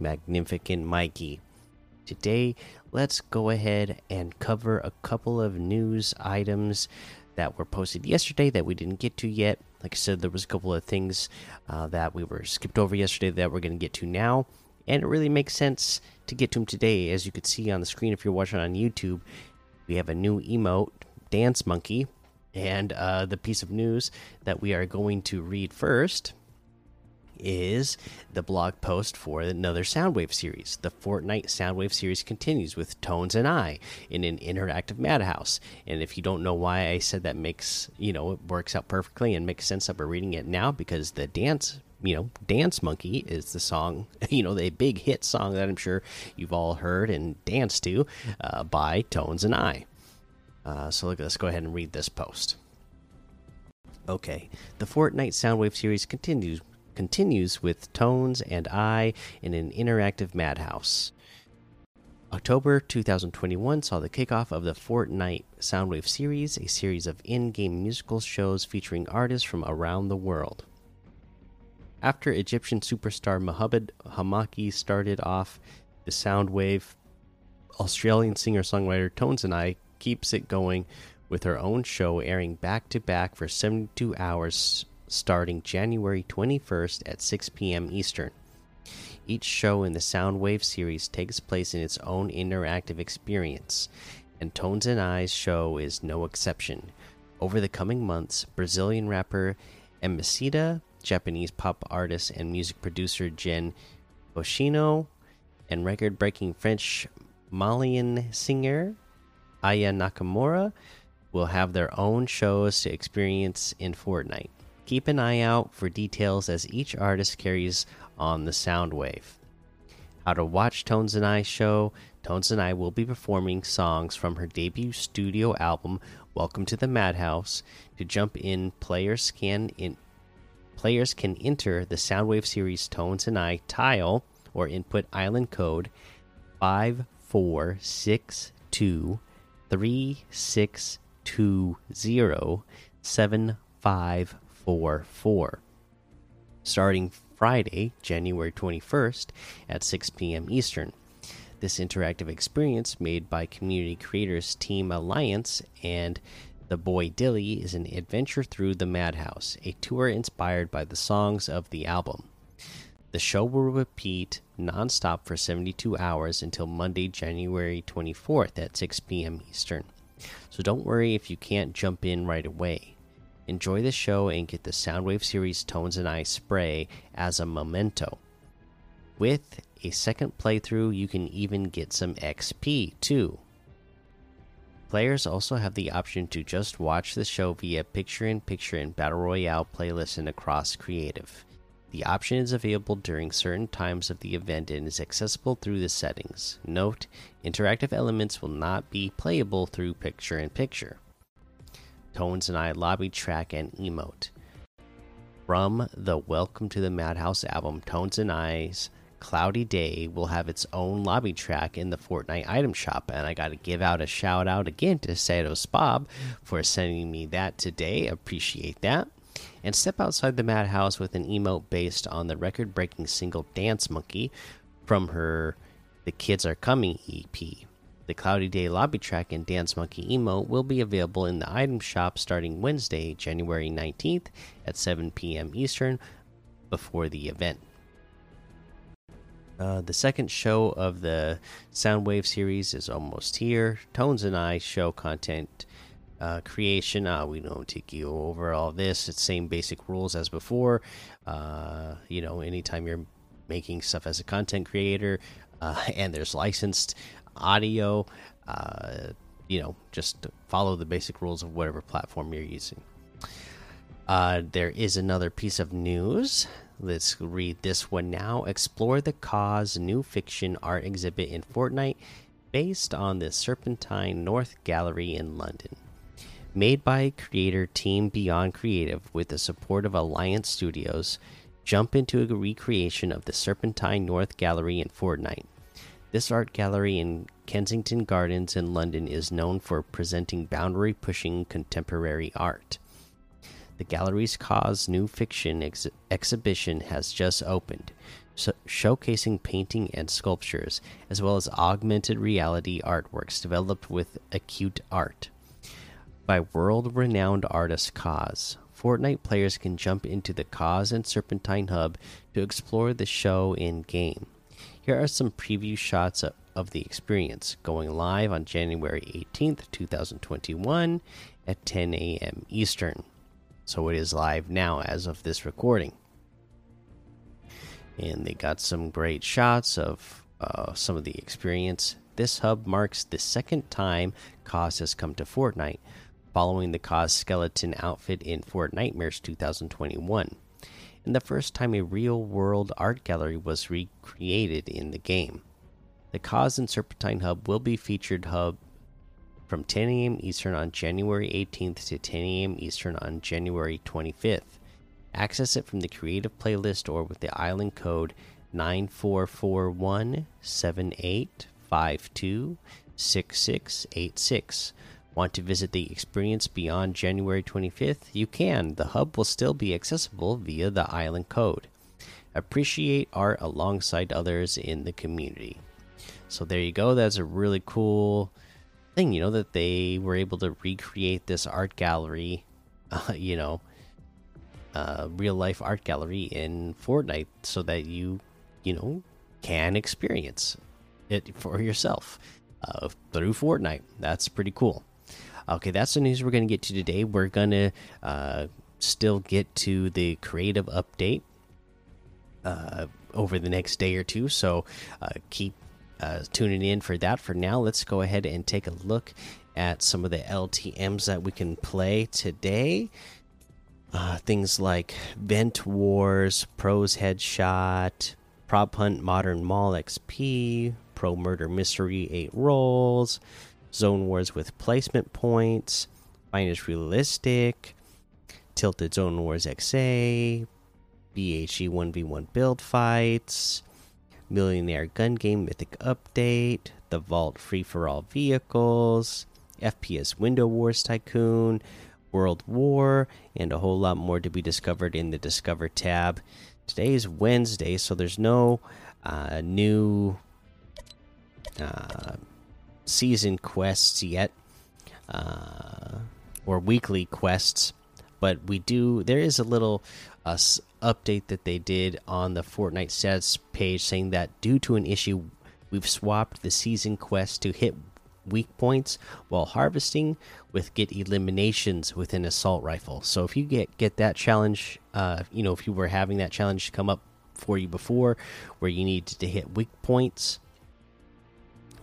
Magnificent Mikey. Today, let's go ahead and cover a couple of news items that were posted yesterday that we didn't get to yet. Like I said, there was a couple of things uh, that we were skipped over yesterday that we're going to get to now and it really makes sense to get to them today. As you could see on the screen, if you're watching on YouTube, we have a new emote, Dance Monkey, and uh, the piece of news that we are going to read first is the blog post for another Soundwave series. The Fortnite Soundwave series continues with Tones and I in an interactive madhouse. And if you don't know why I said that makes, you know, it works out perfectly and makes sense that we're reading it now because the dance you know, Dance Monkey is the song, you know, the big hit song that I'm sure you've all heard and danced to uh, by Tones and I. Uh, so let's go ahead and read this post. Okay, the Fortnite Soundwave series continues continues with Tones and I in an interactive madhouse. October 2021 saw the kickoff of the Fortnite Soundwave series, a series of in-game musical shows featuring artists from around the world. After Egyptian superstar Mohamed Hamaki started off the Soundwave, Australian singer songwriter Tones and I keeps it going with her own show airing back to back for 72 hours starting January 21st at 6 p.m. Eastern. Each show in the Soundwave series takes place in its own interactive experience, and Tones and I's show is no exception. Over the coming months, Brazilian rapper Emicida Japanese pop artist and music producer Gen Hoshino, and record breaking French Malian singer Aya Nakamura will have their own shows to experience in Fortnite. Keep an eye out for details as each artist carries on the sound wave. How to watch Tones and I show Tones and I will be performing songs from her debut studio album, Welcome to the Madhouse. To jump in, players can in players can enter the Soundwave series Tones and I tile or input island code 546236207544 starting Friday, January 21st at 6 p.m. Eastern. This interactive experience made by community creators Team Alliance and the Boy Dilly is an adventure through the Madhouse, a tour inspired by the songs of the album. The show will repeat nonstop for 72 hours until Monday, January 24th at 6 p.m. Eastern. So don't worry if you can't jump in right away. Enjoy the show and get the Soundwave series Tones and I spray as a memento. With a second playthrough, you can even get some XP too. Players also have the option to just watch the show via picture in picture and battle royale playlist and across creative. The option is available during certain times of the event and is accessible through the settings. Note, interactive elements will not be playable through picture in picture. Tones and I lobby track and emote. From the Welcome to the Madhouse album, Tones and I's Cloudy Day will have its own lobby track in the Fortnite item shop. And I got to give out a shout out again to Sados Bob for sending me that today. Appreciate that. And step outside the madhouse with an emote based on the record breaking single Dance Monkey from her The Kids Are Coming EP. The Cloudy Day lobby track and Dance Monkey emote will be available in the item shop starting Wednesday, January 19th at 7 p.m. Eastern before the event. Uh, the second show of the Soundwave series is almost here. Tones and I show content uh, creation. Uh, we don't take you over all this. It's same basic rules as before. Uh, you know, anytime you're making stuff as a content creator, uh, and there's licensed audio, uh, you know, just follow the basic rules of whatever platform you're using. Uh, there is another piece of news. Let's read this one now. Explore the KAWS new fiction art exhibit in Fortnite based on the Serpentine North Gallery in London. Made by creator Team Beyond Creative with the support of Alliance Studios, jump into a recreation of the Serpentine North Gallery in Fortnite. This art gallery in Kensington Gardens in London is known for presenting boundary pushing contemporary art. The gallery's KAWS New Fiction ex exhibition has just opened, so showcasing painting and sculptures, as well as augmented reality artworks developed with Acute Art. By world renowned artist KAWS, Fortnite players can jump into the KAWS and Serpentine Hub to explore the show in game. Here are some preview shots of, of the experience going live on January 18th, 2021 at 10 a.m. Eastern. So it is live now as of this recording. And they got some great shots of uh, some of the experience. This hub marks the second time KAWS has come to Fortnite, following the KAWS skeleton outfit in Fortnitemares 2021, and the first time a real world art gallery was recreated in the game. The KAWS and Serpentine Hub will be featured hub from 10 a.m. Eastern on January 18th to 10 a.m. Eastern on January 25th. Access it from the creative playlist or with the island code 944178526686. Want to visit the experience beyond January 25th? You can. The hub will still be accessible via the island code. Appreciate art alongside others in the community. So there you go. That's a really cool thing, you know, that they were able to recreate this art gallery, uh, you know, uh, real life art gallery in Fortnite so that you, you know, can experience it for yourself uh, through Fortnite. That's pretty cool. Okay, that's the news we're going to get to today. We're going to uh, still get to the creative update uh, over the next day or two. So uh, keep uh, tuning in for that. For now, let's go ahead and take a look at some of the LTMs that we can play today. Uh, things like Vent Wars, Pros Headshot, Prop Hunt Modern Mall XP, Pro Murder Mystery 8 Rolls, Zone Wars with Placement Points, Finest Realistic, Tilted Zone Wars XA, BHE 1v1 Build Fights, Millionaire Gun Game Mythic Update, The Vault Free for All Vehicles, FPS Window Wars Tycoon, World War, and a whole lot more to be discovered in the Discover tab. Today is Wednesday, so there's no uh, new uh, season quests yet, uh, or weekly quests, but we do. There is a little uh, update that they did on the Fortnite stats page saying that due to an issue, we've swapped the season quest to hit weak points while harvesting with get eliminations with an assault rifle. So if you get get that challenge, uh, you know, if you were having that challenge come up for you before, where you needed to hit weak points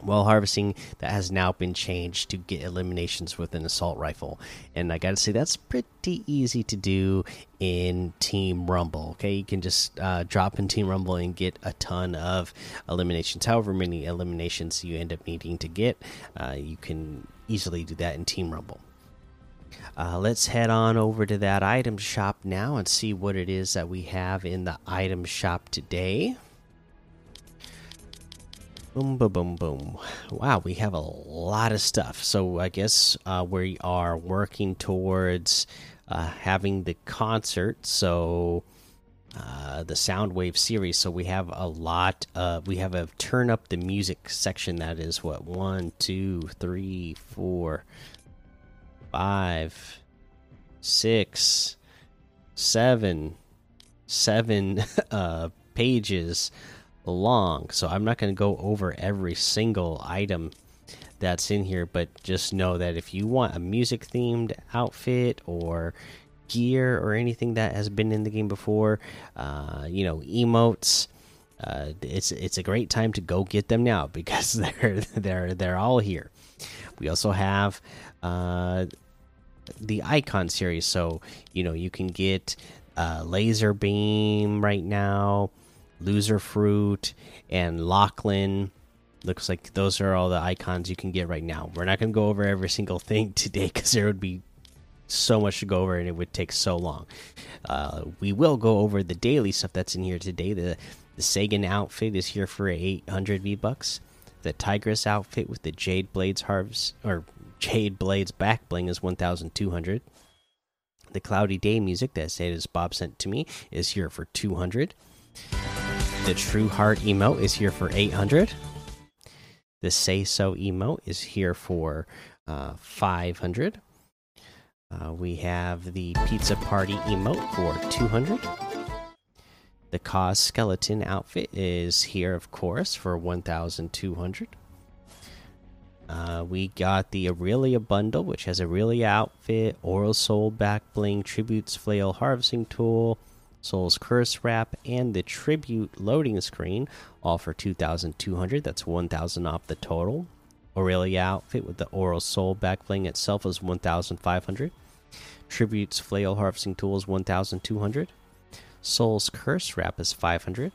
while harvesting that has now been changed to get eliminations with an assault rifle. And i gotta say that's pretty easy to do in team rumble okay? You can just uh, drop in team rumble and get a ton of eliminations however many eliminations you end up needing to get uh, you can easily do that in team rumble. Uh, let's head on over to that item shop now and see what it is that we have in the item shop today Boom, boom, boom, boom. Wow, we have a lot of stuff. So I guess uh, we are working towards uh, having the concert. So uh, the Soundwave series. So we have a lot. we have a turn up the music section. That is what one, two, three, four, five, six, seven, seven uh, pages long. So I'm not going to go over every single item that's in here, but just know that if you want a music themed outfit or gear or anything that has been in the game before, uh, you know, emotes. Uh, it's it's a great time to go get them now because they're they're they're all here. We also have uh, the icon series, so you know you can get uh, Lazarbeam right now, Loserfruit, and Lachlan. Looks like those are all the icons you can get right now. We're not going to go over every single thing today because there would be so much to go over and it would take so long. Uh, we will go over the daily stuff that's in here today. The the Sagan outfit is here for 800 V bucks. The Tigress outfit with the Jade Blades harvest or Jade Blades back bling is 1,200. The Cloudy Day music that Sadis Bob sent to me is here for 200. The True Heart emote is here for 800. The Say So emote is here for uh, 500. Uh, we have the Pizza Party emote for 200. The KAWS Skeleton outfit is here, of course, for 1,200. Uh, we got the Aurelia bundle, which has Aurelia outfit, Oral Soul back bling, Tributes flail harvesting tool, Soul's curse wrap, and the Tribute loading screen, all for 2,200. That's 1,000 off the total. Aurelia outfit with the Oral Soul back bling itself is 1,500. Tributes flail harvesting tool is 1,200. Soul's curse wrap is 500.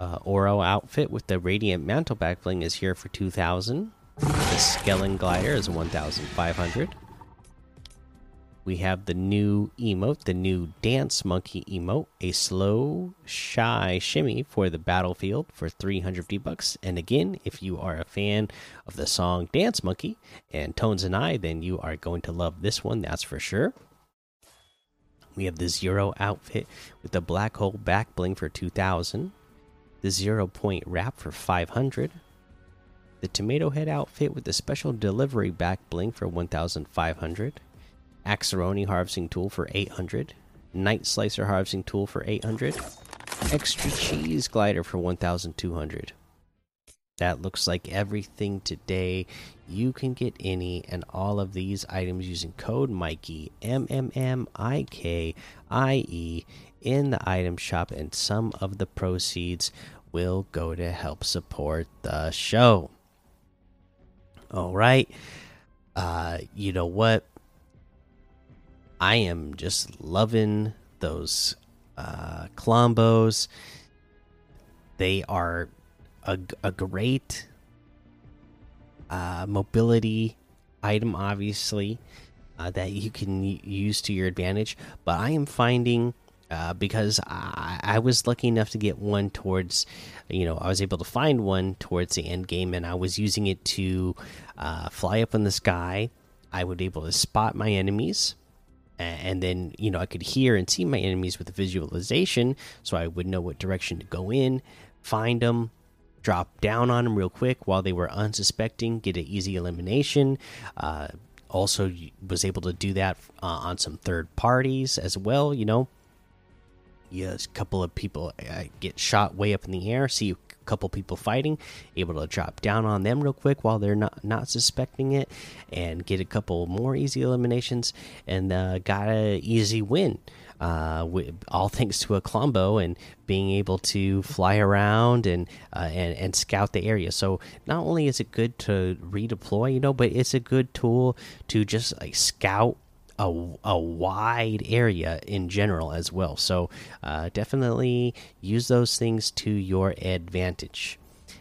Uh, Oro outfit with the Radiant Mantle back bling is here for 2,000. The Skellen Glider is 1,500. We have the new emote, the new Dance Monkey emote, a slow, shy shimmy for the battlefield for 300 V bucks. And again, if you are a fan of the song Dance Monkey and Tones and I, then you are going to love this one, that's for sure. We have the Zero outfit with the Black Hole back bling for 2000, the Zero Point wrap for 500, the Tomato Head outfit with the special delivery back bling for 1500 Axeroni harvesting tool for 800, Night Slicer harvesting tool for 800, extra cheese glider for 1200. That looks like everything today. You can get any and all of these items using code Mikey M M M I K I E in the item shop, and some of the proceeds will go to help support the show. All right. Uh, you know what? I am just loving those uh, Klombos. They are a, a great uh, mobility item, obviously, uh, that you can use to your advantage. But I am finding uh, because I, I, was lucky enough to get one towards, you know, I was able to find one towards the end game, and I was using it to uh, fly up in the sky. I would be able to spot my enemies and then you know I could hear and see my enemies with the visualization, so I would know what direction to go in, find them, drop down on them real quick while they were unsuspecting, get an easy elimination. Uh, also, was able to do that uh, on some third parties as well. You know, yes, a couple of people uh, get shot way up in the air, see couple people fighting, able to drop down on them real quick while they're not not suspecting it, and get a couple more easy eliminations, and uh, got a easy win. Uh, all thanks to a Klombo and being able to fly around and uh, and and scout the area. So not only is it good to redeploy, you know, but it's a good tool to just like scout a, a wide area in general as well. So uh, definitely use those things to your advantage.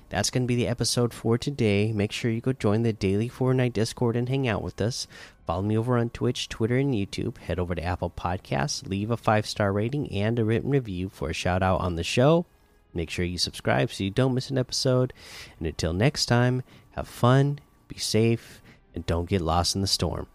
That's going to be the episode for today. Make sure you go join the daily Fortnite Discord and hang out with us. Follow me over on Twitch, Twitter, and YouTube. Head over to Apple Podcasts, leave a five star rating and a written review for a shout out on the show. Make sure you subscribe so you don't miss an episode. And until next time, have fun, be safe, and don't get lost in the storm.